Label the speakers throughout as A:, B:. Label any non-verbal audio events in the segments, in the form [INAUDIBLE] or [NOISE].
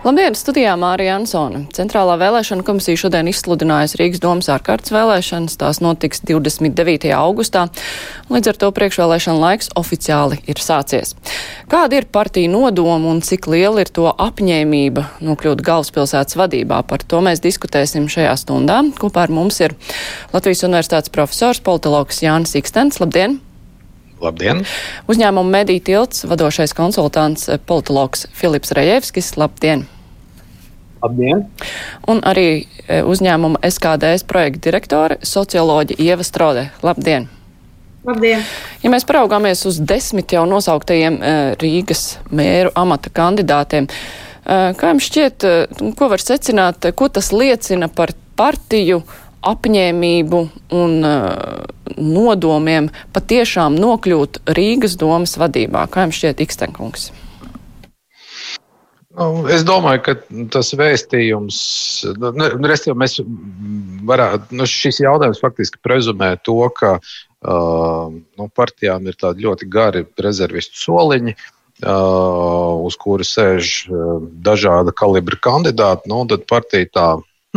A: Labdien, studijā Mārija Ansone. Centrālā vēlēšana komisija šodien izsludinājusi Rīgas domas ārkārtas vēlēšanas. Tās notiks 29. augustā. Līdz ar to priekšvēlēšana laiks oficiāli ir sācies. Kāda ir partija nodoma un cik liela ir to apņēmība nokļūt galvaspilsētas vadībā? Par to mēs diskutēsim šajā stundā. Kopā ar mums ir Latvijas Universitātes profesors, politologs Jānis Ikstens. Labdien!
B: Labdien!
A: Uzņēmuma mediju tilts vadošais konsultants politologs Filips Rejevskis. Labdien!
C: Labdien!
A: Un arī e, uzņēmuma SKDS projekta direktore socioloģa Ieva Strode. Labdien!
D: Labdien!
A: Ja mēs paraugāmies uz desmit jau nosauktajiem e, Rīgas mēru amata kandidātiem, kā jums šķiet, ko var secināt, ko tas liecina par partiju apņēmību un uh, nodomiem patiešām nokļūt Rīgas domas vadībā. Kā jums šķiet, Ikstenkungs?
B: Nu, es domāju, ka tas vēstījums, nu, restīvi, mēs varētu, nu, šis jautājums faktiski prezumē to, ka uh, nu, partijām ir tādi ļoti gari rezervistu soliņi, uh, uz kura sēž uh, dažāda kalibra kandidāti. Nu, tad partija tā,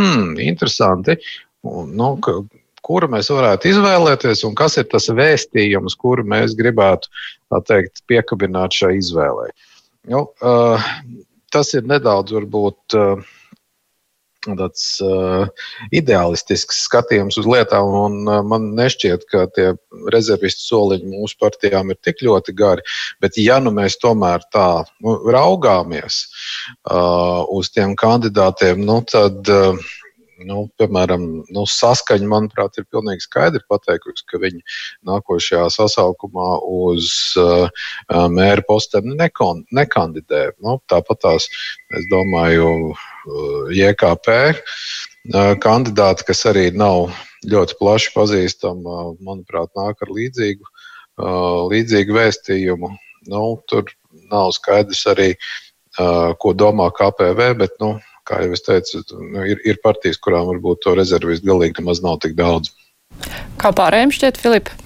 B: hmm, interesanti. Un, nu, kuru mēs varētu izvēlēties un kas ir tas vēstījums, kuru mēs gribētu teikt, piekabināt šai izvēlei. Nu, uh, tas ir nedaudz varbūt. Uh, tāds uh, ideālistisks skatījums uz lietām, un uh, man nešķiet, ka tie rezervistu soliņi mūsu partijām ir tik ļoti gari. Bet, ja nu mēs tomēr tā nu, raugāmies uh, uz tiem kandidātiem, nu, tad uh, nu, piemēram, nu, saskaņa, manuprāt, ir pilnīgi skaidri pateikusi, ka viņi nākošajā sasaukumā uz uh, uh mēra posteni nekon, nekandidē. Nu, tāpat tās, es domāju, uh, JKP uh, kandidāti, kas arī nav ļoti plaši pazīstama, manuprāt, nāk ar līdzīgu, līdzīgu vēstījumu. Nu, tur nav skaidrs arī, ko domā KPV, bet nu, kā jau es teicu, nu, ir, ir partijas, kurām varbūt to rezervistu galīgi nemaz nav tik daudz.
A: Kā pārējiem šķiet, Filipa?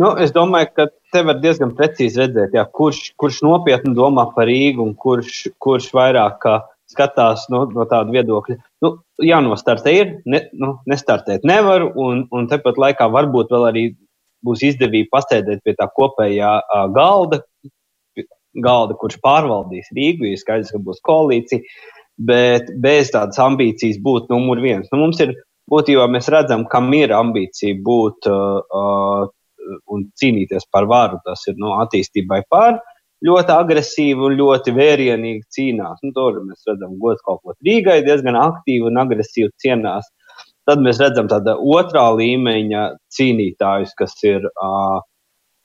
C: Nu, es domāju, ka te var diezgan precīzi redzēt, jā, kurš, kurš nopietni domā par Rīgu un kurš, kurš vairāk skatās no, no tāda viedokļa. Nu, jānostartē ir, ne, nu, nestartēt nevar, un, un tepat laikā varbūt vēl arī būs izdevība pasēdēt pie tā kopējā uh, galda, galda, kurš pārvaldīs Rīgu. Ir skaidrs, ka būs koalīcija, bet bez tādas ambīcijas būt numur viens. Nu, mums ir būtībā mēs redzam, kam ir ambīcija būt uh, uh, un cīnīties par varu. Tas ir no nu, attīstībai pār. Ļoti agresīvi un ļoti vērienīgi cīnās. Nu, tur mēs redzam, gods kaut ko Rīgai diezgan aktīvi un agresīvi cienās. Tad mēs redzam tāda otrā līmeņa cīnītājus, kas ir uh,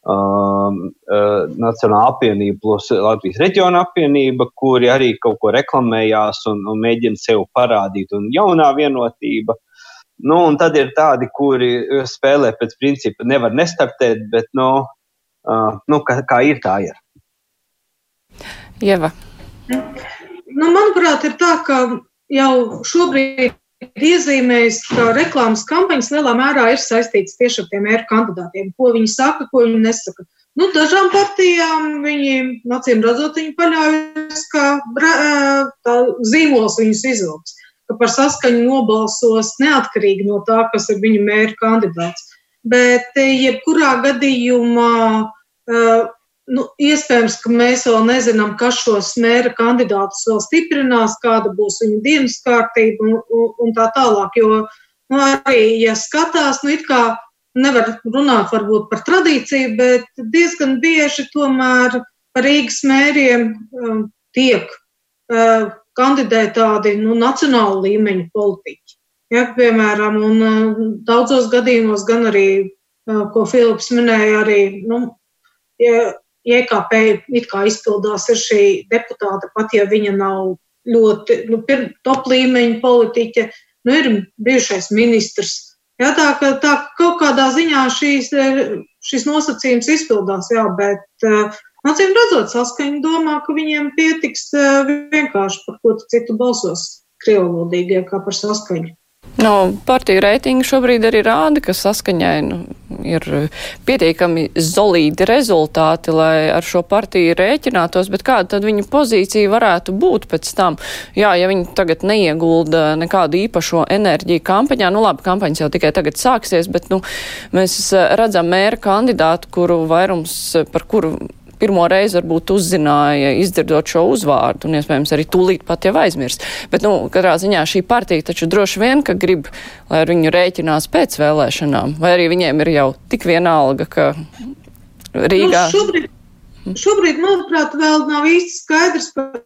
C: um, uh, Nacionāla apvienība plus Latvijas reģiona apvienība, kuri arī kaut ko reklamējās un, un mēģina sev parādīt, un jaunā vienotība. Nu, un tad ir tādi, kuri spēlē pēc principa, nevar nestartēt, bet nu, uh, nu, kā, kā ir, tā ir.
A: Ieva.
D: Nu, manuprāt, ir tā, ka jau šobrīd iezīmējis, ka reklāmas kampaņas lielā mērā ir saistītas tieši ar tiem mēru kandidātiem. Ko viņi saka, ko viņi nesaka. Nu, dažām partijām viņi, acīm redzot, viņi paļaujas, ka zīmols viņus izvilks, ka par saskaņu nobalsos neatkarīgi no tā, kas ir viņa mēru kandidāts. Bet jebkurā gadījumā Nu, iespējams, ka mēs vēl nezinām, kas šos mēra kandidātus vēl stiprinās, kāda būs viņu dienas kārtība un, un, un tā tālāk. Jo nu, arī, ja skatās, nu, it kā nevar runāt varbūt par tradīciju, bet diezgan bieži tomēr par Rīgas mēriem um, tiek uh, kandidē tādi nu, nacionāla līmeņa politiķi. Ja, piemēram, un uh, daudzos gadījumos gan arī, uh, ko Filips minēja, arī nu, ja, IKP it kā izpildās ir šī deputāta, pat ja viņa nav ļoti nu, top līmeņa politiķe, nu, ir bijušais ministrs. Jā, tā ka tā, kaut kādā ziņā šīs, šis nosacījums izpildās, jā, bet acīm redzot, saskaņa domā, ka viņiem pietiks vienkārši par ko citu balsos. krievlodīgie kā par saskaņu.
A: No partiju reitingi šobrīd arī rāda, ka saskaņai nu, ir pietiekami solīdi rezultāti, lai ar šo partiju rēķinātos, bet kāda tad viņa pozīcija varētu būt pēc tam? Jā, ja viņi tagad neiegulda nekādu īpašo enerģiju kampaņā, nu labi, kampaņas jau tikai tagad sāksies, bet nu, mēs redzam mēra kandidātu, kuru vairums, par kuru pirmo reizi varbūt uzzināja, izdzirdot šo uzvārdu, un iespējams arī tūlīt pat jau aizmirs. Bet, nu, katrā ziņā šī partija taču droši vien, ka grib, lai ar viņu rēķinās pēc vēlēšanām, vai arī viņiem ir jau tik vienalga, ka Rīgā.
D: Nu, šobrīd, šobrīd, manuprāt, vēl nav īsti skaidrs par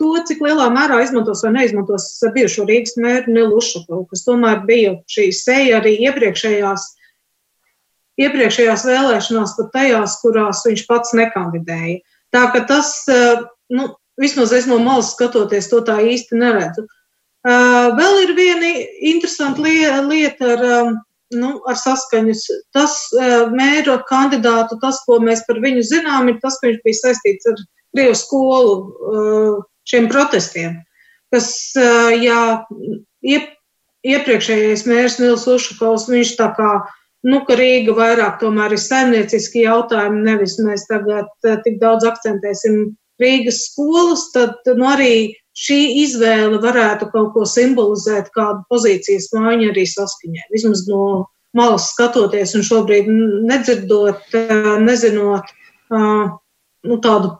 D: to, cik lielā mērā izmantos vai neizmantos bijušo Rīgas mēru Nilušakovu, kas tomēr bija šī seja arī iepriekšējās iepriekšējās vēlēšanās, pat tajās, kurās viņš pats nekandidēja. Tā ka tas, eh, nu, vismaz es no malas skatoties, to tā īsti neredzu. Eh, vēl ir viena interesanta lieta ar, eh, nu, ar saskaņas. Tas mēra kandidātu, tas, ko mēs par viņu zinām, ir tas, ka viņš bija saistīts ar Krievu skolu šiem protestiem, kas, jā, iep, iepriekšējais mērs Nils Ušakovs, viņš tā kā nu, ka Rīga vairāk tomēr ir saimnieciski jautājumi, nevis mēs tagad eh, tik daudz akcentēsim Rīgas skolas, tad nu, arī šī izvēle varētu kaut ko simbolizēt, kādu pozīcijas mājiņu arī saskaņē. Vismaz no malas skatoties un šobrīd nedzirdot, eh, nezinot eh, nu, tādu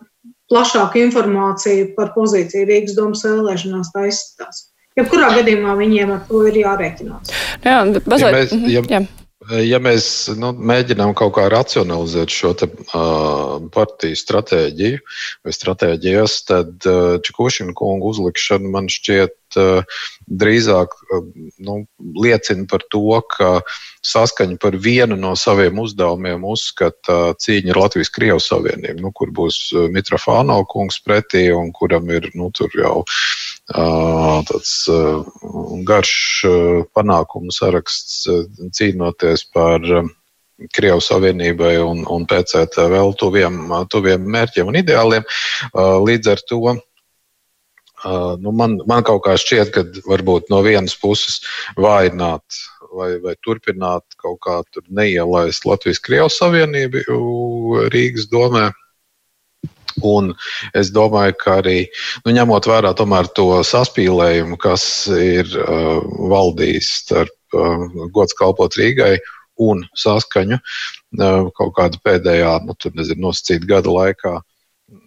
D: plašāku informāciju par pozīciju Rīgas domas vēlēšanās, tā izskatās. Jebkurā gadījumā viņiem ar to ir jārēķinās.
A: Jā, bazē... ja mēs,
B: ja, jā. Ja mēs nu, mēģinām kaut kā racionalizēt šo te, uh, partiju stratēģiju vai stratēģijas, tad uh, Čekušina kungu uzlikšana man šķiet drīzāk uh, nu, liecina par to, ka saskaņa par vienu no saviem uzdevumiem uzskata cīņa ar Latvijas-Krievijas savienību, nu, kur būs Mitrofāno kungs pretī un kuram ir nu, jau tāds garš panākumu saraksts cīnoties par Krievijas Savienībai un, un PCT vēl tuviem, tuviem mērķiem un ideāliem. Līdz ar to nu, man, man kaut kā šķiet, ka varbūt no vienas puses vājināt vai, vai turpināt kaut kā neielaist Latvijas-Krievijas Savienību Rīgas domē Un es domāju, ka arī nu, ņemot vērā to saspīlējumu, kas ir uh, valdījis starp uh, gods kalpot Rīgai un saskaņu uh, kaut kāda pēdējā, nu, tur nezinu, nosacīta gada laikā.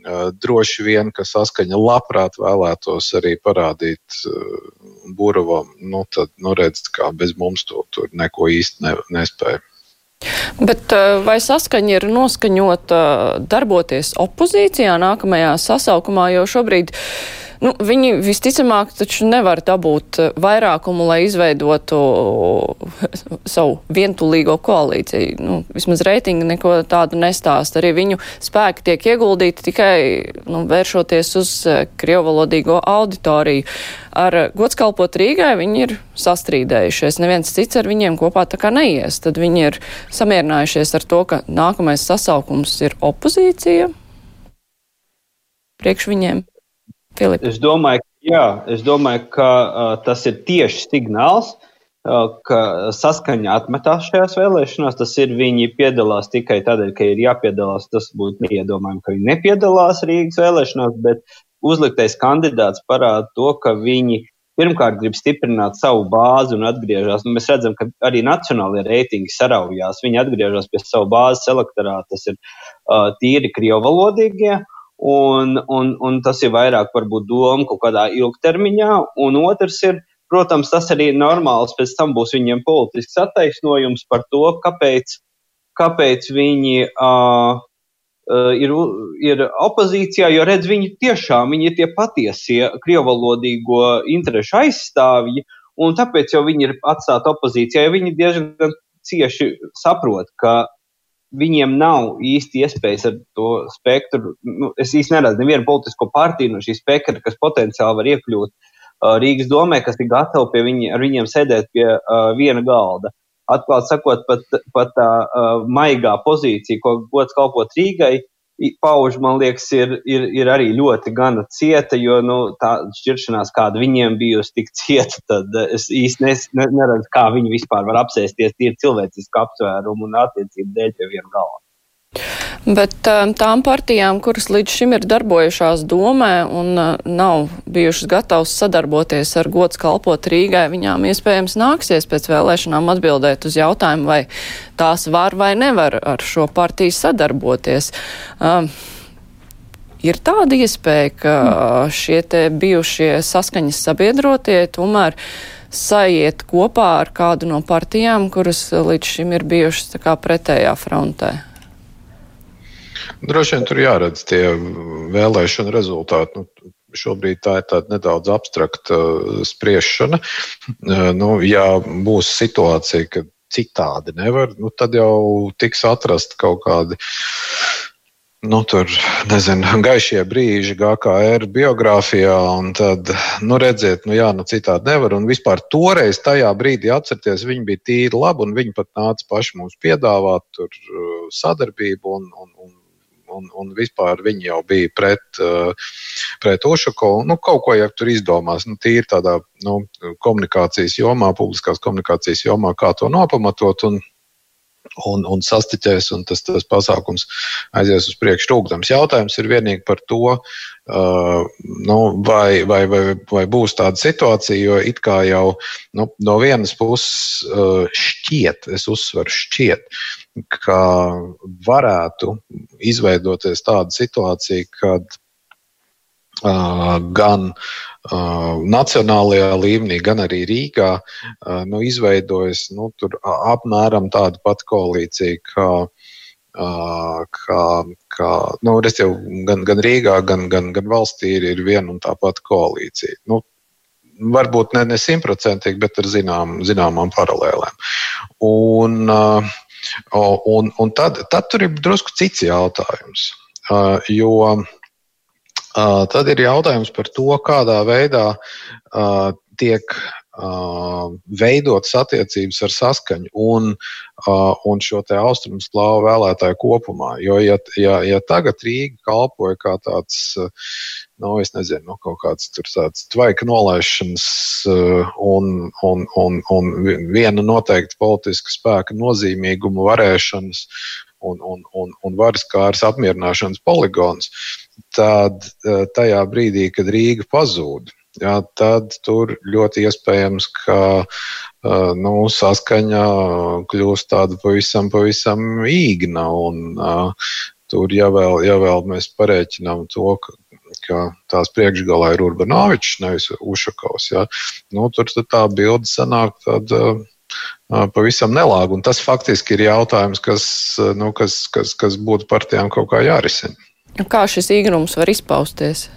B: Uh, droši vien, ka saskaņa labprāt vēlētos arī parādīt uh, Buravam, nu, tad, nu, redz, kā bez mums to tur neko īsti ne, nespēja.
A: Bet eh, vai saskaņa ir noskaņota darboties opozīcijā nākamajā sasaukumā, jo šobrīd Nu, viņi visticamāk taču nevar dabūt eh, vairākumu, lai izveidotu savu vientulīgo koalīciju. Nu, vismaz reitingi neko tādu nestāst. Arī viņu spēki tiek ieguldīti tikai nu, vēršoties uz eh, krievalodīgo auditoriju. Ar godskalpot Rīgai viņi ir sastrīdējušies. Neviens cits ar viņiem kopā tā kā neies. Tad viņi ir samierinājušies ar to, ka nākamais sasaukums ir opozīcija priekš viņiem.
C: Filip. Es domāju, jā, es domāju, ka uh, tas ir tieši signāls, uh, ka saskaņa atmetās šajās vēlēšanās. Tas ir viņi piedalās tikai tādēļ, ka ir jāpiedalās. Tas būtu neiedomājami, ka viņi nepiedalās Rīgas vēlēšanās, bet uzliktais kandidāts parāda to, ka viņi pirmkārt grib stiprināt savu bāzi un atgriežas. Nu, mēs redzam, ka arī nacionālajie reitingi saraujās. Viņi atgriežas pie savu bāzes elektorāta. Tas ir uh, tīri krievalodīgie. Un, un, un tas ir vairāk varbūt doma kaut kādā ilgtermiņā. Un otrs ir, protams, tas arī ir normāls, pēc tam būs viņiem politisks attaisnojums par to, kāpēc, kāpēc viņi uh, ir, ir opozīcijā, jo redz, viņi tiešām viņi ir tie patiesie krievalodīgo interešu aizstāvji, un tāpēc jau viņi ir atstāti opozīcijā, jo viņi diezgan cieši saprot, ka viņiem nav īsti iespējas ar to spektru. Nu, es īsti neredzu nevienu politisko partiju no šī spektra, kas potenciāli var iekļūt uh, Rīgas domē, kas ir gatavi pie viņi, ar viņiem sēdēt pie uh, viena galda. Atklāti sakot, pat, pat tā uh, maigā pozīcija, ko gods kalpot Rīgai, pauž, man liekas, ir, ir, ir arī ļoti gana cieta, jo nu, tā šķiršanās, kāda viņiem bijusi tik cieta, tad es īsti nes, ne, neredzu, kā viņi vispār var apsēsties tīri cilvēcisku apsvērumu un attiecību dēļ pie viena galva.
A: Bet um, tām partijām, kuras līdz šim ir darbojušās domē un uh, nav bijušas gatavas sadarboties ar gods kalpot Rīgai, viņām iespējams nāksies pēc vēlēšanām atbildēt uz jautājumu, vai tās var vai nevar ar šo partiju sadarboties. Um, ir tāda iespēja, ka šie te bijušie saskaņas sabiedrotie tomēr saiet kopā ar kādu no partijām, kuras līdz šim ir bijušas tā kā pretējā frontē.
B: Droši vien tur jāredz tie vēlēšanu rezultāti. Nu, šobrīd tā ir tāda nedaudz abstrakta uh, spriešana. Uh, nu, ja būs situācija, ka citādi nevar, nu, tad jau tiks atrast kaut kādi. Nu, tur, nezinu, [LAUGHS] gaišie brīži GKR biogrāfijā, un tad, nu, redziet, nu, jā, nu, citādi nevar. Un vispār toreiz, tajā brīdī, atcerieties, viņi bija tīri labi, un viņi pat nāca paši mums piedāvāt tur uh, sadarbību, un, un, un un, un vispār viņi jau bija pret, uh, pret Ušakovu. Nu, kaut ko jau tur izdomās, nu, tīri tādā nu, komunikācijas jomā, publiskās komunikācijas jomā, kā to nopamatot. Un, un, un sastiķēs, un tas, tas pasākums aizies uz priekšu. Rūkdams jautājums ir vienīgi par to, uh, nu, vai, vai, vai, vai būs tāda situācija, jo it kā jau nu, no vienas puses uh, šķiet, es uzsveru šķiet, ka varētu izveidoties tāda situācija, kad uh, gan uh, nacionālajā līmenī, gan arī Rīgā uh, nu, izveidojas nu, apmēram tāda pati koalīcija, kā, uh, kā, kā nu, jau gan, gan Rīgā, gan, gan, gan valstī ir, ir viena un tā pati koalīcija. Nu, varbūt ne, simtprocentīgi, bet ar zinām, zināmām paralēlēm. Un, uh, un, un tad, tad tur ir drusku cits jautājums. Uh, jo uh, tad ir jautājums par to, kādā veidā uh, tiek veidotas attiecības ar saskaņu un, un šo te austrumu slāvu vēlētāju kopumā. Jo, ja, ja, ja tagad Rīga kalpoja kā tāds, nu, es nezinu, nu, kaut kāds tur tāds tvaika nolaišanas un, un, un, un viena noteikta politiska spēka nozīmīguma varēšanas un, un, un, un varas kāras apmierināšanas poligons, tad tajā brīdī, kad Rīga pazūd, jā, tad tur ļoti iespējams, ka nu, saskaņa kļūst tāda pavisam, pavisam īgna. Un, tur jau vēl, ja vēl mēs parēķinām to, ka, ka tās priekšgalā ir Urbanovičs, nevis Ušakovs. Ja? Nu, tur tā bilde sanāk tāda pavisam nelāga. Tas faktiski ir jautājums, kas, nu, kas, kas, kas būtu partijām kaut kā jārisina.
A: Kā šis īgrums var izpausties?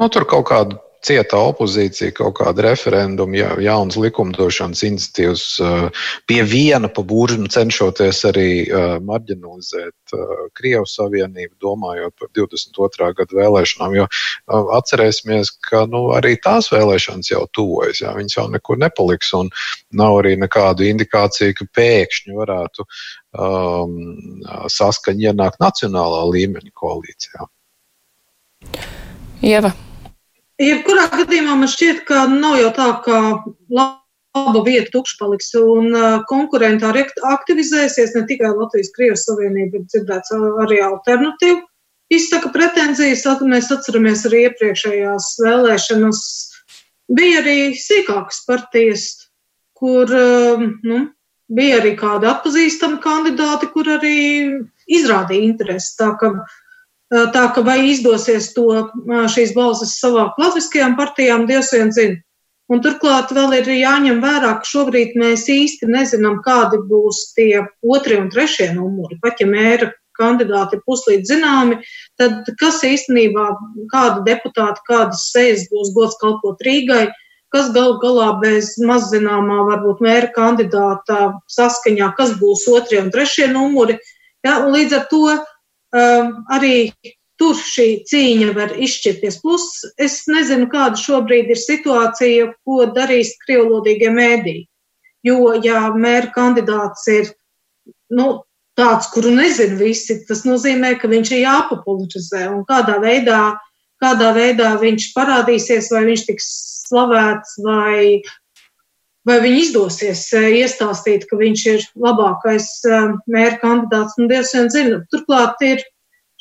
B: Nu, tur kaut kāda cieta opozīcija, kaut kāda referenduma, ja, jaunas likumdošanas iniciatīvas eh, pie viena pa buržu cenšoties arī eh, marginalizēt eh, Krievu savienību, domājot par 22. gadu vēlēšanām. Jo atcerēsimies, ka nu, arī tās vēlēšanas jau tuvojas, jā, viņas jau nekur nepaliks, un nav arī nekādu indikāciju, ka pēkšņi varētu um, saskaņa ienākt nacionālā līmeņa koalīcijā.
A: Ieva.
D: Jebkurā gadījumā man šķiet, ka nav jau tā, ka laba vieta tukša paliks un uh, konkurenti arī aktivizēsies. Ne tikai Latvijas-Krievijas Savienība, bet dzirdēts arī alternatīvu. Izsaka pretenzijas, mēs atceramies arī iepriekšējās vēlēšanas. Bija arī sīkākas partijas, kur um, nu, bija arī kādi atpazīstami kandidāti, kur arī izrādīja interesi. Tā Tā ka vai izdosies to šīs balsis savākt latviskajām partijām, Dievs vien zina. Un turklāt vēl ir jāņem vērā, ka šobrīd mēs īsti nezinām, kādi būs tie otrie un trešie numuri. Pat ja mēra kandidāti ir puslīdz zināmi, tad kas īstenībā, kāda deputāta, kādas sejas būs gods kalpot Rīgai, kas gal galā bez mazzināmā varbūt mēra kandidāta saskaņā, kas būs otrie un trešie numuri. Ja, un līdz ar to arī tur šī cīņa var izšķirties. Plus, es nezinu, kāda šobrīd ir situācija, ko darīs krievlodīgie mēdī. Jo, ja mēra kandidāts ir, nu, tāds, kuru nezina visi. Tas nozīmē, ka viņš ir jāpopularizē un kādā veidā, kādā veidā viņš parādīsies, vai viņš tiks slavēts, vai, vai viņam izdosies eh, iestāstīt, ka viņš ir labākais eh, mēra kandidāts. Nu, Dievs vien zina. Turklāt ir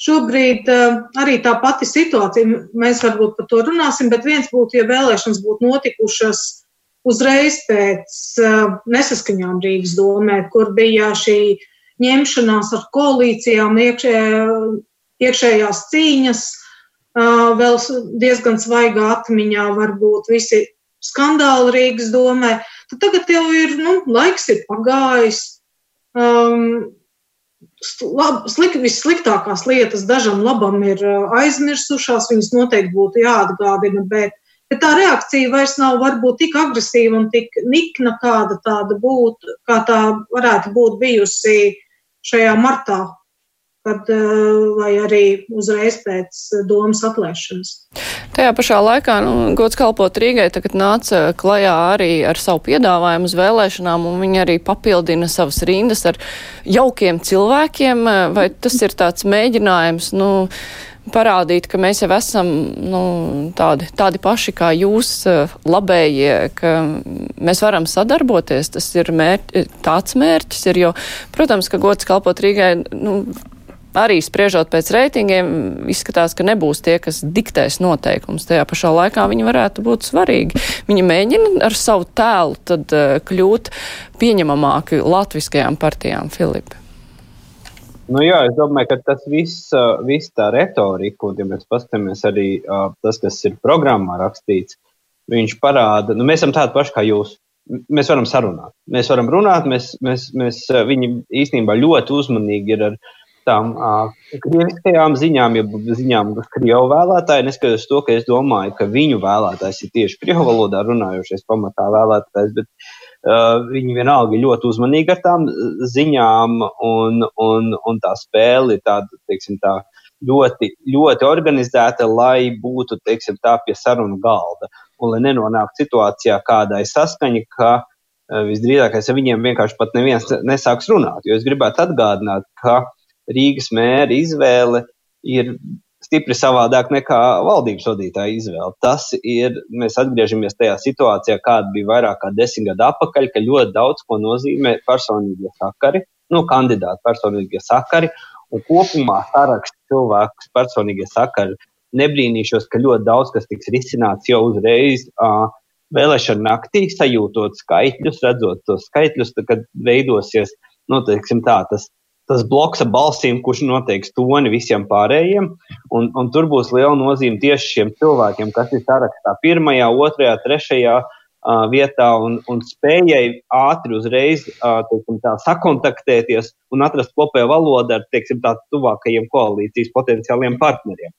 D: šobrīd eh, arī tā pati situācija. Mēs varbūt par to runāsim, bet viens būtu, ja vēlēšanas būtu notikušas uzreiz pēc nesaskaņām Rīgas domē, kur bija šī ņemšanās ar koalīcijām, iekšē, iekšējās cīņas, vēl diezgan svaigā atmiņā varbūt visi skandāli Rīgas domē. Tad tagad jau ir, nu, laiks ir pagājis. Um, Lab, slik, vissliktākās lietas dažam labam ir aizmirsušās, viņas noteikti būtu jāatgādina, bet, bet tā reakcija vairs nav varbūt tik agresīva un tik nikna, kāda tāda būtu, kā tā varētu būt bijusi šajā martā, eh, vai arī uzreiz pēc domas atlēšanas.
A: Tajā pašā laikā nu, gods kalpot Rīgai tagad nāca klajā arī ar savu piedāvājumu uz vēlēšanām, un viņi arī papildina savas rindas ar jaukiem cilvēkiem. Vai tas ir tāds mēģinājums? Nu, parādīt, ka mēs jau esam nu, tādi, tādi paši kā jūs, eh, labējie, ka mēs varam sadarboties. Tas ir mērķi, tāds mērķis, ir, jo, protams, ka gods kalpot Rīgai. Nu, Arī spriežot pēc reitingiem, izskatās, ka nebūs tie, kas diktēs noteikumus. Tajā pašā laikā viņi varētu būt svarīgi. Viņi mēģina ar savu tēlu tad, uh, kļūt pieņemamāki latviskajām partijām, Filipi.
C: Nu, jā, es domāju, ka tas viss, viss tā retorika, un ja mēs paskatāmies arī tas, kas ir programmā rakstīts, viņš parāda, nu, mēs esam tādi paši kā jūs. Mēs varam sarunāt. Mēs varam runāt, mēs, mēs, mēs viņi īstenībā ļoti uzmanīgi ir ar tām uh, krieviskajām ziņām, ja ziņām krievu vēlētāji, neskatoties to, ka es domāju, ka viņu vēlētājs ir tieši krievu valodā runājošais pamatā vēlētājs, bet uh, viņi vienalga ļoti uzmanīgi ar tām ziņām, un, un, un tā spēle ir tāda, teiksim, tā ļoti, ļoti organizēta, lai būtu, teiksim, tā pie sarunu galda, un lai nenonāktu situācijā kādai saskaņa, ka uh, visdrīzākais ar viņiem vienkārši pat neviens nesāks runāt, jo es gribētu atgādināt, ka Rīgas mēra izvēle ir stipri savādāk nekā valdības vadītāja izvēle. Tas ir, mēs atgriežamies tajā situācijā, kāda bija vairāk kā desmit gadu atpakaļ, ka ļoti daudz ko nozīmē personīgie sakari, nu, kandidāti personīgie sakari, un kopumā saraksts cilvēkus personīgie sakari. Nebrīnīšos, ka ļoti daudz kas tiks risināts jau uzreiz. Uh, Vēlēšana naktī sajūtot skaitļus, redzot tos skaitļus, tad, kad veidosies nu, teiksim, tā, tas tas bloks ar balsīm, kurš noteiks toni visiem pārējiem. Un, un tur būs liela nozīme tieši šiem cilvēkiem, kas ir sarakstā pirmajā, otrajā, trešajā uh, vietā un, un spējai ātri uzreiz uh, teiksim, tā, sakontaktēties un atrast kopēju valodu ar teiksim, tā, tuvākajiem koalīcijas potenciāliem partneriem.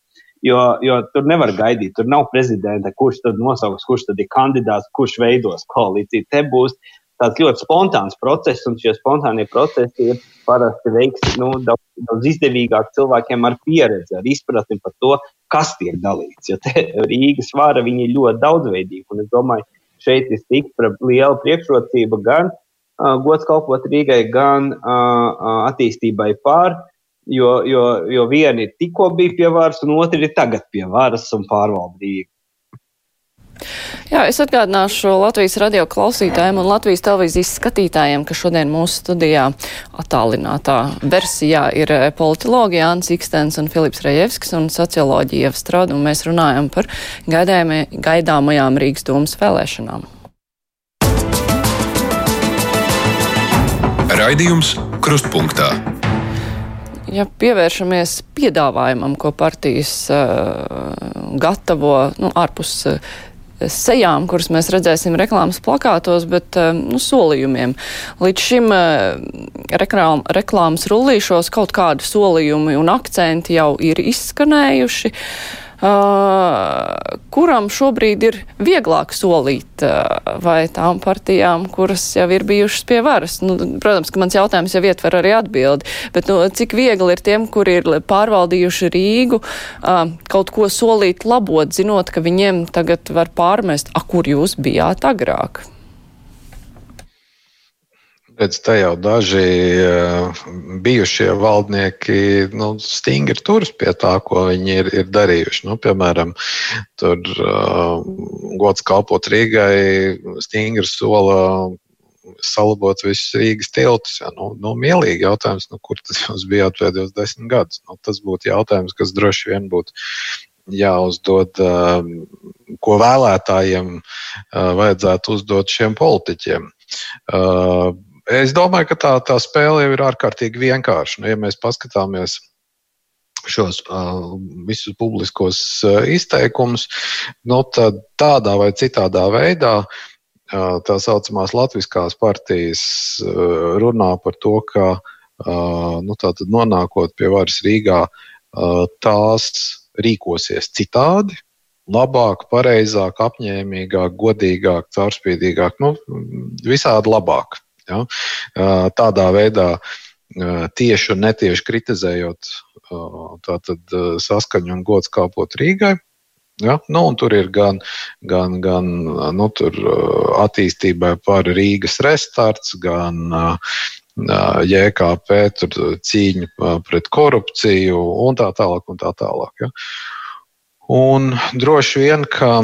C: Jo, jo tur nevar gaidīt, tur nav prezidenta, kurš tad nosauks, kurš tad ir kandidāts, kurš veidos koalīciju. Te būs tāds ļoti spontāns process, un šie spontānie procesi ir parasti veikts nu, daudz, daudz izdevīgāk cilvēkiem ar pieredzi, ar izpratni par to, kas tiek dalīts. Jo Rīgas vara ir ļoti daudzveidīga, un es domāju, šeit ir tik liela priekšrocība gan uh, gods kalpot Rīgai, gan uh, attīstībai pār. Jo, jo, jo vieni tikko bija pie varas, un otri ir tagad pie varas un pārvalda Rīgu.
A: Jā, es atgādināšu Latvijas radio klausītājiem un Latvijas televīzijas skatītājiem, ka šodien mūsu studijā attālinātā versijā ir eh, politologi Jānis Ikstens un Filips Rejevskis un socioloģija Strauda, un mēs runājam par gaidāmajām Rīgas domas vēlēšanām.
E: Raidījums Krustpunktā.
A: Ja pievēršamies piedāvājumam, ko partijas uh, gatavo nu, ārpus uh, sejām, kuras mēs redzēsim reklāmas plakātos, bet eh, nu, solījumiem. Līdz šim eh, reklām, reklāmas rullīšos kaut kādi solījumi un akcenti jau ir izskanējuši. Uh, kuram šobrīd ir vieglāk solīt, uh, vai tām partijām, kuras jau ir bijušas pie varas? Nu, protams, ka mans jautājums jau ietver arī atbildi, bet nu, cik viegli ir tiem, kuri ir pārvaldījuši Rīgu, uh, kaut ko solīt labot, zinot, ka viņiem tagad var pārmest, a, kur jūs bijāt agrāk?
B: Redz, te jau daži uh, bijušie valdnieki nu, stingri turas pie tā, ko viņi ir, ir darījuši. Nu, piemēram, tur uh, gods kalpot Rīgai stingri sola salabot visus Rīgas tiltus. Ja? Nu, nu, mielīgi jautājums, nu, kur tas jūs bijāt pēdējos desmit gadus. Nu, tas būtu jautājums, kas droši vien būtu jāuzdod, ko vēlētājiem vajadzētu uzdot šiem politiķiem. Es domāju, ka tā, tā spēle jau ir ārkārtīgi vienkārša. Nu, ja mēs paskatāmies šos uh, visus publiskos uh, izteikumus, nu, tad tādā vai citādā veidā uh, tā saucamās latviskās partijas uh, runā par to, ka uh, nu, nonākot pie varas Rīgā, uh, tās rīkosies citādi, labāk, pareizāk, apņēmīgāk, godīgāk, caurspīdīgāk, nu, visādi labāk. Ja? Tādā veidā tieši un netieši kritizējot tātad, saskaņu un gods kāpot Rīgai. Ja? Nu, tur ir gan, gan, gan nu, tur, attīstībai par Rīgas restarts, gan JKP cīņa pret korupciju un tā tālāk. Un tā tālāk ja? Un droši vien, ka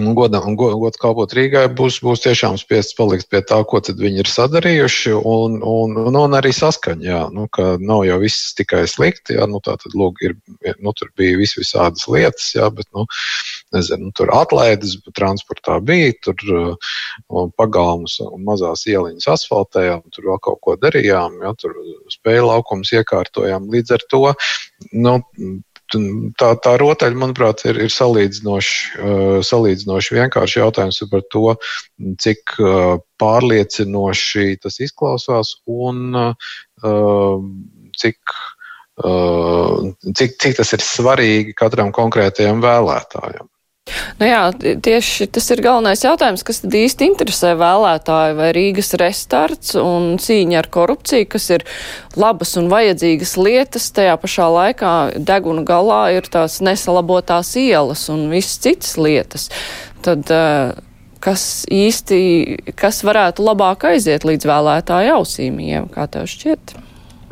B: Un godam, un gods kalpot Rīgai būs, būs tiešām spiests palikt pie tā, ko viņi ir sadarījuši, un, un, un, un arī saskaņā, jā, nu, ka nav jau viss tikai slikti, jā, nu, tā tad, lūk, ir, nu, tur bija vis visādas lietas, jā, bet, nu, nezinu, nu, tur atlaides transportā bija, tur um, pagalmus un mazās ieliņas asfaltējām, tur vēl kaut ko darījām, jā, tur spēja laukums iekārtojām, līdz ar to, nu, tā, tā rotaļa, manuprāt, ir, ir salīdzinoši, uh, salīdzinoši vienkārši jautājums par to, cik uh, pārliecinoši tas izklausās un uh, cik, cik, cik tas ir svarīgi katram konkrētajam vēlētājam.
A: Nu jā, tieši tas ir galvenais jautājums, kas tad īsti interesē vēlētāju vai Rīgas restarts un cīņa ar korupciju, kas ir labas un vajadzīgas lietas, tajā pašā laikā deguna galā ir tās nesalabotās ielas un viss citas lietas. Tad, eh, kas īsti, kas varētu labāk aiziet līdz vēlētāju ausīm, kā tev šķiet?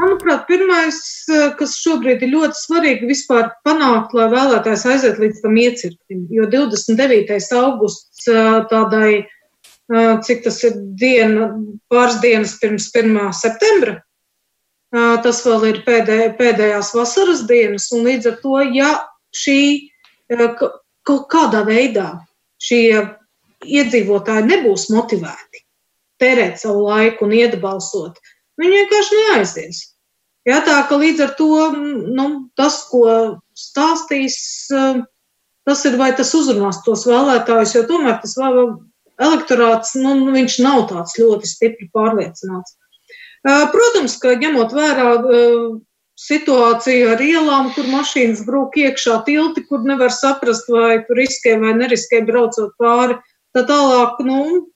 D: Manuprāt, pirmais, eh, kas šobrīd ir ļoti svarīgi, vispār panākt, lai vēlētājs aiziet līdz tam iecirknim. Jo 29. augusts eh, tādai, eh, cik tas ir diena, pāris dienas pirms 1. septembra, tas vēl ir pēdē, pēdējās vasaras dienas, un līdz ar to, ja šī kaut kādā veidā šie iedzīvotāji nebūs motivēti tērēt savu laiku un iet balsot, Viņi vienkārši neaizies. Jā, tā ka līdz ar to nu, tas, ko stāstīs, eh, tas ir vai tas uzrunās tos vēlētājus, jo tomēr tas elektorāts, nu, viņš nav tāds ļoti stipri pārliecināts. Eh, protams, ka ņemot vērā eh, situāciju ar ielām, kur mašīnas brūk iekšā tilti, kur nevar saprast, vai tur riskē vai neriskē braucot pāri, tad tālāk, nu,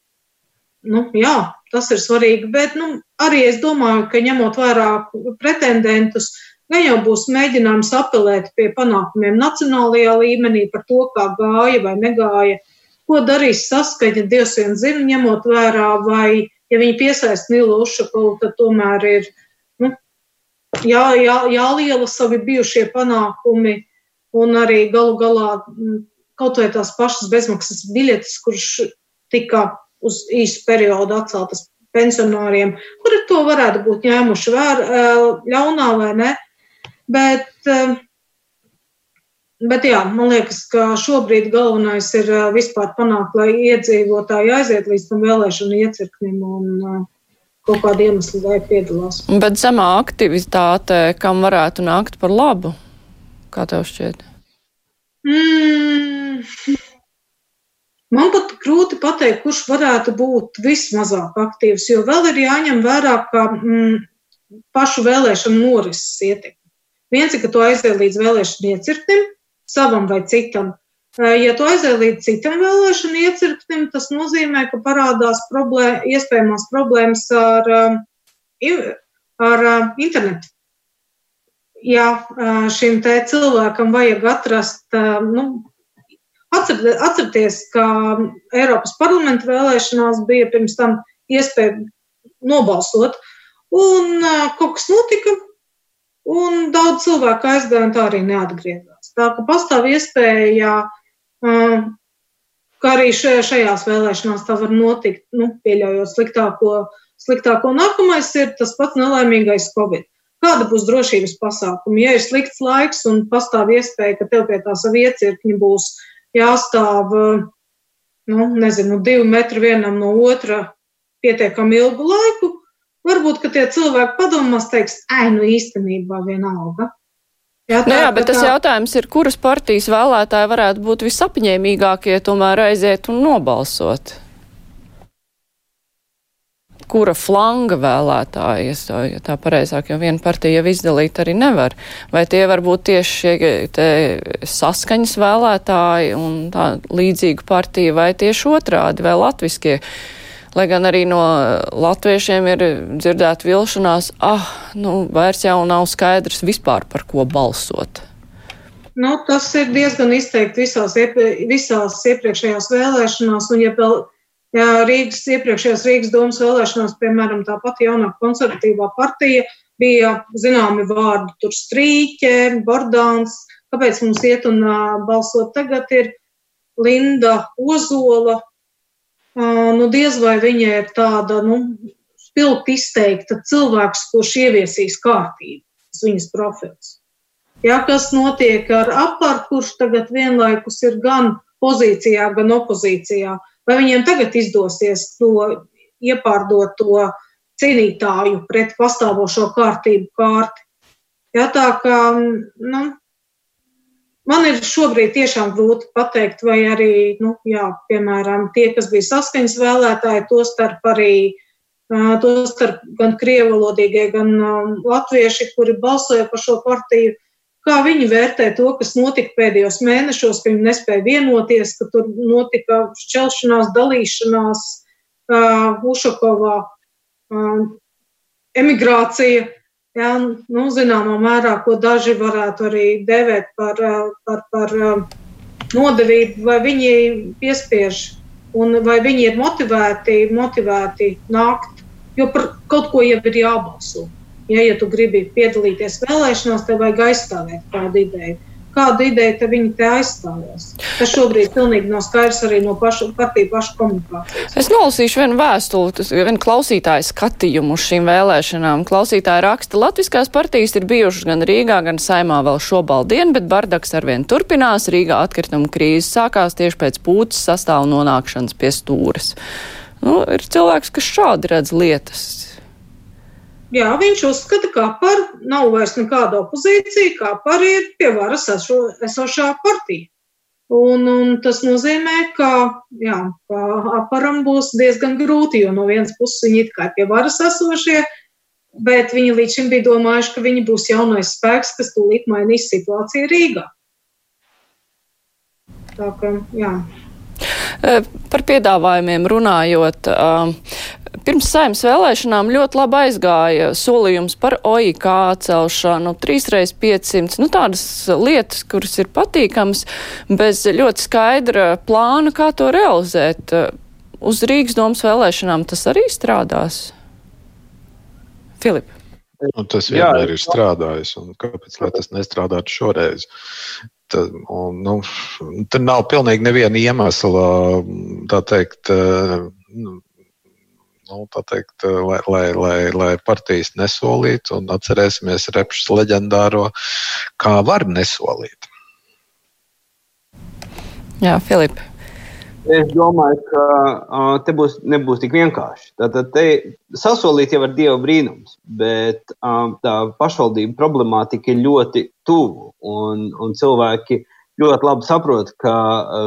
D: nu jā, tas ir svarīgi. Bet nu, arī es domāju, ka ņemot vērā pretendentus, gan jau būs mēģinājums apelēt pie panākumiem nacionālajā līmenī par to, kā gāja vai negāja, ko darīs saskaņa, Dievs vien zina, ņemot vērā, vai, ja viņi piesaist Nilu Ušakovu, tad tomēr ir nu, jā, jā, jāliela savi bijušie panākumi un arī galu galā kaut vai tās pašas bezmaksas biļetes, kurš tika uz īsu periodu atceltas pensionāriem, kuri to varētu būt ņēmuši vērā ļaunā vai ne. Bet, bet jā, man liekas, ka šobrīd galvenais ir vispār panākt, lai iedzīvotāji aiziet līdz tam vēlēšanu iecirknim un kaut kādu iemeslu dēļ piedalās.
A: Bet zemā aktivitāte, kam varētu nākt par labu, kā tev šķiet?
D: Mm. Man pat grūti pateikt, kurš varētu būt vismazāk aktīvs, jo vēl ir jāņem vērā, ka mm, pašu vēlēšanu norises ietekme. Viens ir, ka tu aizēji līdz vēlēšanu iecirknim, savam vai citam. Ja tu aizēji līdz citam vēlēšanu iecirknim, tas nozīmē, ka parādās problēma, iespējamās problēmas ar, ar internetu. Ja šim cilvēkam vajag atrast nu, Atcerieties, ka Eiropas parlamenta vēlēšanās bija pirms tam iespēja nobalsot. Un kaut kas notika, un daudz cilvēku aizgāja, un tā arī neatgriezās. Tā ka pastāv iespēja, ka arī šajās vēlēšanās tā var notikt, nu, pieļaujot sliktāko, sliktāko. Nākamais ir tas pats nelaimīgais Covid. Kāda būs drošības pasākuma? Ja ir slikts laiks un pastāv iespēja, ka tev pie tā sava iecirkņa būs jāstāv, nu, nezinu, divi metri vienam no otra pietiekami ilgu laiku, varbūt, ka tie cilvēki padomās, teiks, ai, nu īstenībā vienalga.
A: Jā, tā, nu jā, bet tas tā... jautājums ir, kuras partijas vēlētāji varētu būt visapņēmīgākie tomēr aiziet un nobalsot? Kura flanga vēlētāji, ja tā pareizāk, jo viena partija jau izdalīt arī nevar. Vai tie var būt tieši šie saskaņas vēlētāji un tā līdzīga partija, vai tieši otrādi, vai latviskie? Lai gan arī no latviešiem ir dzirdēta vilšanās, ah, nu, vairs jau nav skaidrs vispār par ko balsot.
D: Nu, tas ir diezgan izteikti visās, visās iepriekšējās vēlēšanās, un ja vēl Rīgas iepriekšējās Rīgas domas vēlēšanās, piemēram, tā pati jaunā konservatīvā partija bija zināmi vārdi, tur strīķe, bordāns. Kāpēc mums iet un balsot tagad ir Linda Ozola? Nu, diez vai viņa ir tāda, nu, spilgt izteikta cilvēks, kurš ieviesīs kārtību, tas viņas profils. Jā, kas notiek ar apartu, kurš tagad vienlaikus ir gan pozīcijā, gan opozīcijā. Uh, Vai viņiem tagad izdosies to iepārdot to cīnītāju pret pastāvošo kārtību kārti? Jā, tā kā, nu, man ir šobrīd tiešām grūti pateikt, vai arī, nu, jā, piemēram, tie, kas bija saskaņas vēlētāji, to starp arī, to starp gan krievalodīgie, gan latvieši, kuri balsoja par šo partiju, Kā viņi vērtē to, kas notika pēdējos mēnešos, ka viņi nespēja vienoties, ka tur notika šķelšanās, dalīšanās, uh, Ušakovā, uh, emigrācija, jā, nu, zināmā mērā, ko daži varētu arī dēvēt par, par, par nodevību, vai viņi piespiež un vai viņi ir motivēti, motivēti nākt, jo par kaut ko jau ir jābalso. Ja, ja tu gribi piedalīties vēlēšanās, tev vajag aizstāvēt kādu ideju. Kādu ideju te viņi te aizstāvēs? Tas šobrīd pilnīgi nav skaidrs arī no pašu, partiju pašu komunikācijas.
A: Es nolasīšu vienu vēstuli, vienu klausītāju skatījumu uz šīm vēlēšanām. Klausītāji raksta, Latviskās partijas ir bijušas gan Rīgā, gan Saimā vēl šobaldien, bet bardaks arvien turpinās. Rīgā atkrituma krīze sākās tieši pēc pūces sastāvu nonākšanas pie stūras. Nu, ir cilvēks, kas šādi redz lietas
D: jā, viņš uzskata, ka par nav vairs nekāda opozīcija, kā par ir pie varas eso, esošā partija. Un, un tas nozīmē, ka, jā, ka aparam būs diezgan grūti, jo no vienas puses viņi ir kā pie varas esošie, bet viņi līdz šim bija domājuši, ka viņi būs jaunais spēks, kas tūlīt mainīs situāciju Rīgā. Tā kā, jā.
A: Par piedāvājumiem runājot, Pirms saimnes vēlēšanām ļoti labi aizgāja solījums par OIK celšanu, 3x500, nu tādas lietas, kuras ir patīkamas, bez ļoti skaidra plāna, kā to realizēt. Uz Rīgas domas vēlēšanām tas arī strādās. Filip.
B: Nu, tas vienmēr Jā, ir strādājis, un kāpēc tas nestrādātu šoreiz? Un, nu, tur nav pilnīgi neviena iemesla, tā teikt, nu, nu, teikt, eh, lai, lai, lai, lai partijas nesolītu, un atcerēsimies repšas leģendāro, kā var nesolīt.
A: Jā, Filip.
C: Es domāju, ka uh, te būs, nebūs tik vienkārši. Tātad te sasolīt jau ar dievu brīnums, bet um, tā pašvaldība problemātika ir ļoti tuvu. Un, un cilvēki ļoti labi saprot, ka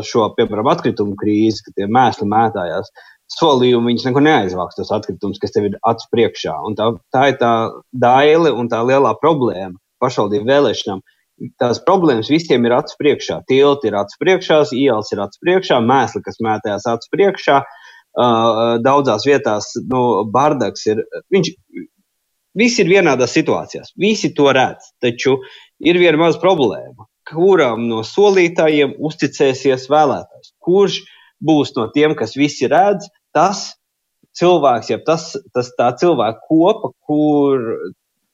C: šo, piemēram, atkritumu krīzi, ka tie mēsli mētājās, solījumu viņš neko neaizvāks, tos atkritumus, kas tev ir acu priekšā. Un tā, tā ir tā daile un tā lielā problēma pašvaldību vēlēšanām. Tās problēmas visiem ir acu priekšā. Tilti ir acu priekšā, ielas ir acu priekšā, mēsli, kas mētājās acu priekšā. Uh, daudzās vietās nu, bardaks ir. Viņš, visi ir vienādās situācijās, visi to redz. Taču ir viena maza problēma. Kuram no solītājiem uzticēsies vēlētājs? Kurš būs no tiem, kas visi redz, tas cilvēks, ja tas, tas tā cilvēku kopa, kur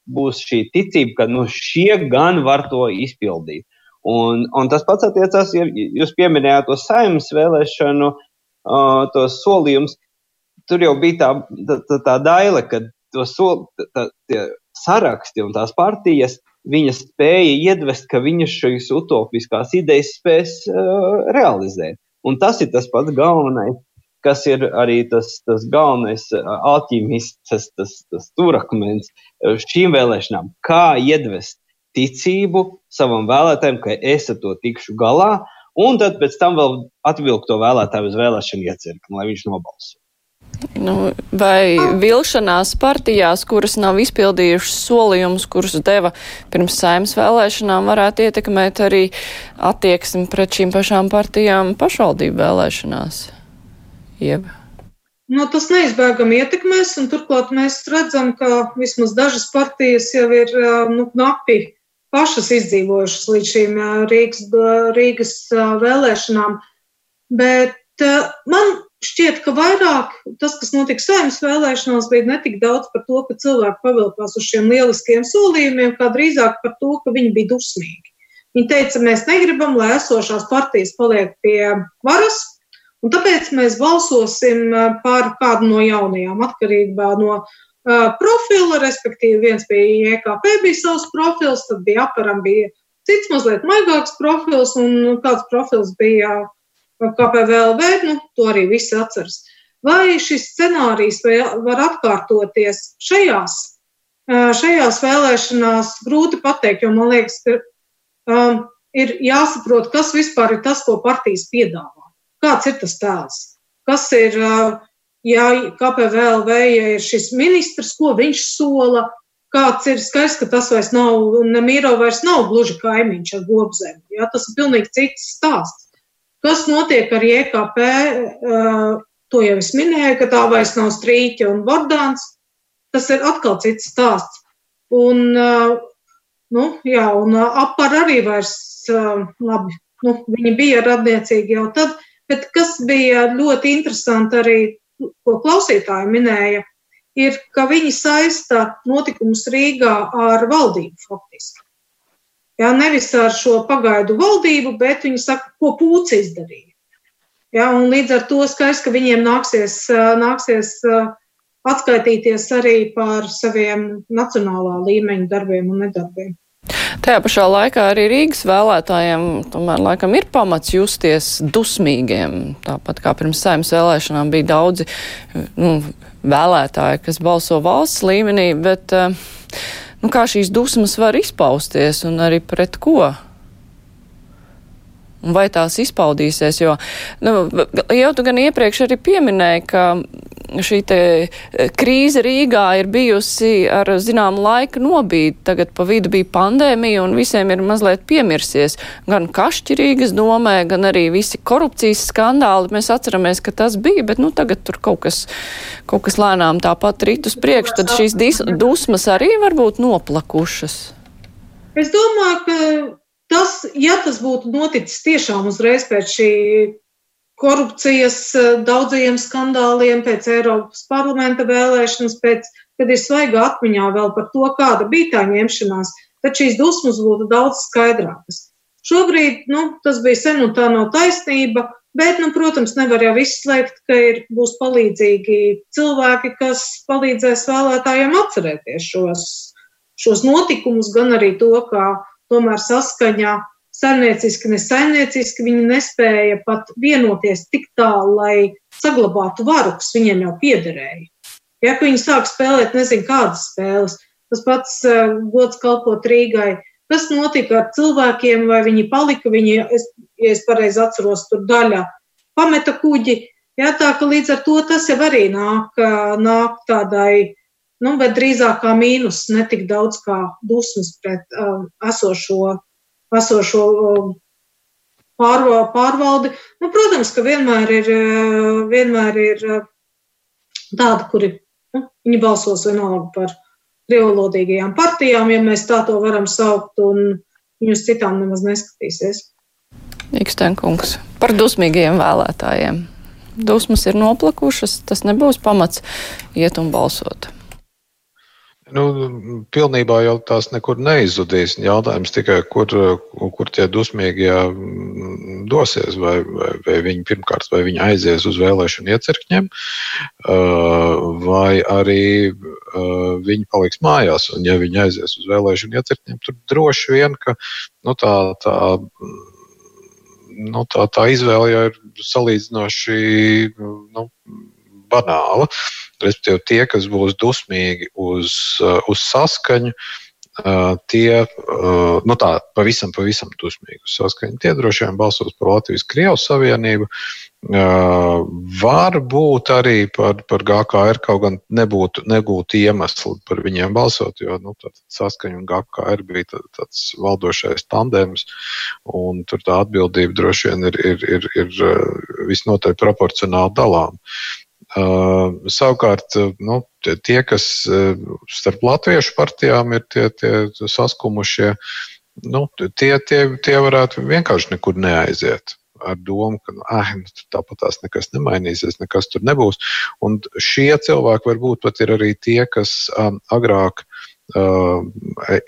C: būs šī ticība, ka nu, šie gan var to izpildīt. Un, un tas pats attiecās, ja jūs pieminējāt to saimnes vēlēšanu, uh, tos solījumus. Tur jau bija tā, tā, tā, daile, ka sol, tā, tie saraksti un tās partijas, viņas spēja iedvest, ka viņas šīs utopiskās idejas spēs uh, realizēt. Un tas ir tas pats galvenais, kas ir arī tas, tas galvenais alķīmists, tas, tas, tas turakmens šīm vēlēšanām. Kā iedvest ticību savam vēlētājam, ka es ar to tikšu galā, un tad pēc tam vēl atvilkt to vēlētāju uz vēlēšanu iecirkni, lai viņš nobalso.
A: Nu, vai vilšanās partijās, kuras nav izpildījušas solījumus, kurus deva pirms saimnes vēlēšanām, varētu ietekmēt arī attieksmi pret šīm pašām partijām pašvaldību vēlēšanās? Jeb.
D: Nu, tas neizbēgami ietekmēs, un turklāt mēs redzam, ka vismaz dažas partijas jau ir nu, knapi pašas izdzīvojušas līdz šīm Rīgas, Rīgas vēlēšanām. Bet man šķiet, ka vairāk tas, kas notika saimnes vēlēšanās, bija ne tik daudz par to, ka cilvēki pavilkās uz šiem lieliskiem solījumiem, kā drīzāk par to, ka viņi bija dusmīgi. Viņi teica, mēs negribam, lai esošās partijas paliek pie varas, un tāpēc mēs balsosim par kādu no jaunajām atkarībā no profila, respektīvi viens bija IKP, bija savs profils, tad bija aparam, bija cits mazliet maigāks profils, un kāds profils bija KPVLV, nu, to arī visi atceras. Vai šis scenārijs var atkārtoties šajās, šajās vēlēšanās, grūti pateikt, jo man liekas, ka um, ir jāsaprot, kas vispār ir tas, ko partijas piedāvā. Kāds ir tas tēls? Kas ir ja KPVLV ja ir šis ministrs, ko viņš sola, kāds ir skaidrs, ka tas vairs nav, Nemīro vairs nav gluži kaimiņš ar gobzemi. Ja, tas ir pilnīgi cits stāsts. Kas notiek ar JKP, to jau es minēju, ka tā vairs nav strīķa un bordāns. Tas ir atkal cits stāsts. Un, nu, jā, un apar arī vairs, labi, nu, viņi bija radniecīgi jau tad, bet kas bija ļoti interesanti arī ko klausītāji minēja, ir, ka viņi saista notikumus Rīgā ar valdību faktiski. Jā, nevis ar šo pagaidu valdību, bet viņi saka, ko pūci izdarīja. Jā, un līdz ar to skaidrs, ka viņiem nāksies, nāksies atskaitīties arī par saviem nacionālā līmeņa darbiem un nedarbiem.
A: Tajā pašā laikā arī Rīgas vēlētājiem tomēr laikam ir pamats justies dusmīgiem. Tāpat kā pirms saimnes vēlēšanām bija daudzi nu, vēlētāji, kas balso valsts līmenī, bet nu, kā šīs dusmas var izpausties un arī pret ko? Un vai tās izpaudīsies, jo, nu, jau tu gan iepriekš arī pieminēji, ka šī eh, krīze Rīgā ir bijusi ar zināmu laika nobīdi. Tagad pa vidu bija pandēmija un visiem ir mazliet piemirsies. Gan kašķi Rīgas domē, gan arī visi korupcijas skandāli. Mēs atceramies, ka tas bija, bet nu tagad tur kaut kas, kaut kas lēnām tāpat rīt uz priekšu. Tad šīs dusmas arī var būt noplakušas.
D: Es domāju, ka tas, ja tas būtu noticis tiešām uzreiz pēc šī korupcijas eh, daudzajiem skandāliem, pēc Eiropas parlamenta vēlēšanas, pēc, kad ir svaiga atmiņā vēl par to, kāda bija tā ņemšanās, tad šīs dusmas būtu daudz skaidrākas. Šobrīd nu, tas bija sen un tā nav taisnība, bet, nu, protams, nevar jau izslēgt, ka ir, būs palīdzīgi cilvēki, kas palīdzēs vēlētājiem atcerēties šos, šos notikumus, gan arī to, kā tomēr saskaņā saimnieciski, ne saimnieciski, viņi nespēja pat vienoties tik tālu, lai saglabātu varu, kas viņiem jau piederēja. Ja viņi sāk spēlēt, nezinu, kādas spēles, tas pats uh, gods kalpot Rīgai. Kas notika ar cilvēkiem, vai viņi palika, viņi, es, ja es pareizi atceros, tur daļa pameta kuģi. Jā, tā ka līdz ar to tas jau arī nāk, nāk tādai, nu, bet drīzāk kā mīnus, ne tik daudz kā dusmas pret um, esošo esošo pārvaldi. Nu, protams, ka vienmēr ir, vienmēr ir tādi, kuri nu, viņi balsos vienalga par krievlodīgajām partijām, ja mēs tā to varam saukt, un viņus citām nemaz neskatīsies.
A: Ikstenkungs par dusmīgiem vēlētājiem. dusmas ir noplakušas, tas nebūs pamats iet un balsot.
B: Nu, pilnībā jau tās nekur neizudīs. Jautājums tikai, kur, kur tie dusmīgie mm, dosies. Vai, vai, vai viņi pirmkārt, vai viņi aizies uz vēlēšanu iecirkņiem, vai arī viņi paliks mājās. Un, ja viņi aizies uz vēlēšanu iecirkņiem, tad droši vien, ka nu, tā, tā, nu, tā, tā izvēle jau ir salīdzinoši nu, banāla. Respektīvi, tie, kas būs dusmīgi uz, uh, uz saskaņu, uh, tie uh, nu tā, pavisam, pavisam dusmīgi uz saskaņu. Tie droši vien balsos par Latvijas-Krievijas Savienību. Varbūt arī par, par GKR kaut gan nebūtu, nebūtu iemesli par viņiem balsot, jo nu, saskaņa un GKR bija tā, tāds valdošais tandems, un tur tā atbildība droši vien ir, ir, ir, ir visnotaļ proporcionāli dalām. Uh, savukārt, uh, nu, tie, kas uh, starp latviešu partijām ir tie, tie saskumušie, nu, tie, tie, tie varētu vienkārši nekur neaiziet ar domu, ka ah, nu, tāpat tās nekas nemainīsies, nekas tur nebūs. Un šie cilvēki varbūt pat ir arī tie, kas um, agrāk uh,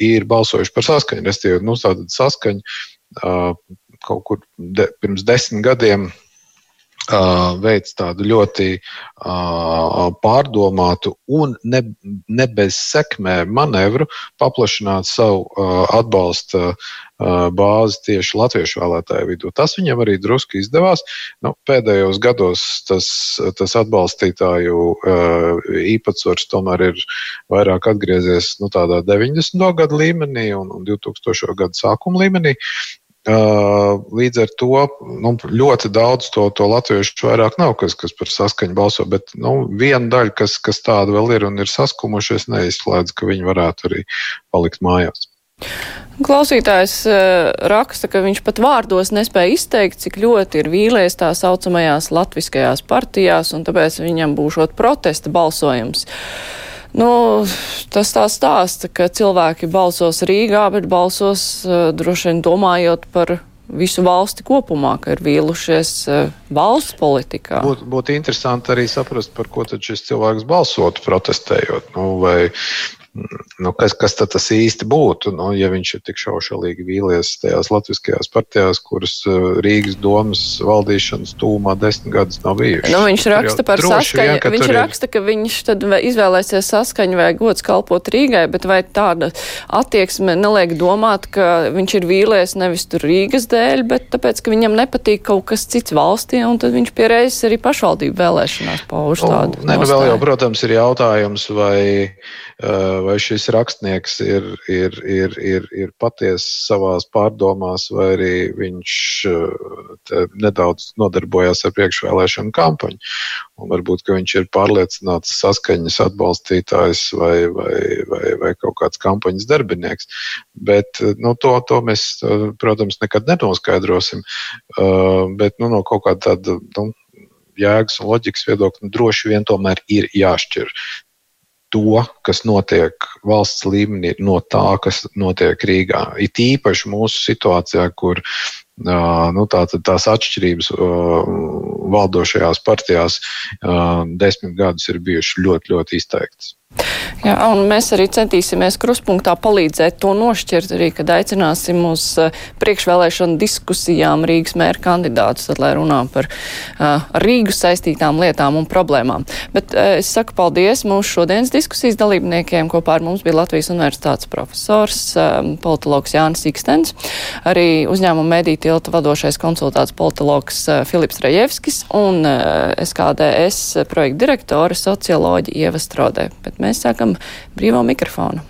B: ir balsojuši par saskaņu. Restīvi, nu, tāda saskaņa uh, kaut kur de, pirms desmit gadiem veids tādu ļoti uh, pārdomātu un ne, ne bez sekmēm manevru paplašināt savu uh, atbalsta uh, bāzi tieši latviešu vēlētāju vidū. Tas viņam arī drusku izdevās. Nu, pēdējos gados tas, tas atbalstītāju īpatsvars tomēr ir vairāk atgriezies nu, tādā 90. gadu līmenī un, un 2000. gadu sākuma līmenī. Līdz ar to nu, ļoti daudz to, to latviešu vairāk nav, kas, kas par saskaņu balso, bet nu, viena daļa, kas, kas tāda vēl ir un ir saskumušies, neizslēdz, ka viņi varētu arī palikt mājās.
A: Klausītājs raksta, ka viņš pat vārdos nespēja izteikt, cik ļoti ir vīlies tā saucamajās latviskajās partijās, un tāpēc viņam būšot protesta balsojums. Nu, tas tā stāsta, ka cilvēki balsos Rīgā, bet balsos uh, droši vien domājot par visu valsti kopumā, ka ir vīlušies uh, valsts politikā.
B: Būtu būt interesanti arī saprast, par ko tad šis cilvēks balsotu protestējot. Nu, vai Nu, kas, kas tas īsti būtu, nu, ja viņš ir tik šaušalīgi vīlies tajās latviskajās partijās, kuras uh, Rīgas domas valdīšanas tūmā desmit gadus nav bijušas?
A: Nu, viņš raksta par saskaņu. Vien, viņš raksta, ka viņš tad izvēlēsies saskaņu vai gods kalpot Rīgai, bet vai tāda attieksme neliek domāt, ka viņš ir vīlies nevis tur Rīgas dēļ, bet tāpēc, ka viņam nepatīk kaut kas cits valstī, un tad viņš pierēzis arī pašvaldību vēlēšanās pauž
B: nu,
A: tādu.
B: Nē, nu vēl jau, protams, ir jautājums, vai vai šis rakstnieks ir, ir, ir, ir, ir patiesi savās pārdomās, vai arī viņš nedaudz nodarbojās ar priekšvēlēšanu kampaņu. Un varbūt viņš ir pārliecināts saskaņas atbalstītājs vai, vai, vai, vai kaut kāds kampaņas darbinieks. Bet nu, to, to mēs, protams, nekad nenoskaidrosim. Bet nu, no kaut kāda tāda. Nu, jēgas un loģikas viedokļa droši vien tomēr ir jāšķir to, kas notiek valsts līmenī, no tā, kas notiek Rīgā. It īpaši mūsu situācijā, kur uh, nu, tā, tās atšķirības uh, valdošajās partijās uh, desmit gadus ir bijušas ļoti, ļoti izteiktas.
A: Jā, un mēs arī centīsimies kruspunktā palīdzēt to nošķirt arī, kad aicināsim uz uh, priekšvēlēšanu diskusijām Rīgas mēra kandidātus, tad, lai runā par uh, Rīgu saistītām lietām un problēmām. Bet uh, es saku paldies mūsu šodienas diskusijas dalībniekiem. Kopā ar mums bija Latvijas universitātes profesors, uh, politologs Jānis Ikstens, arī uzņēmuma mediju tilta vadošais konsultāts politologs uh, Filips Rajevskis un uh, SKDS projekta direktore socioloģi Ieva Strodē. Bet mēs sākam brīvo mikrofonu.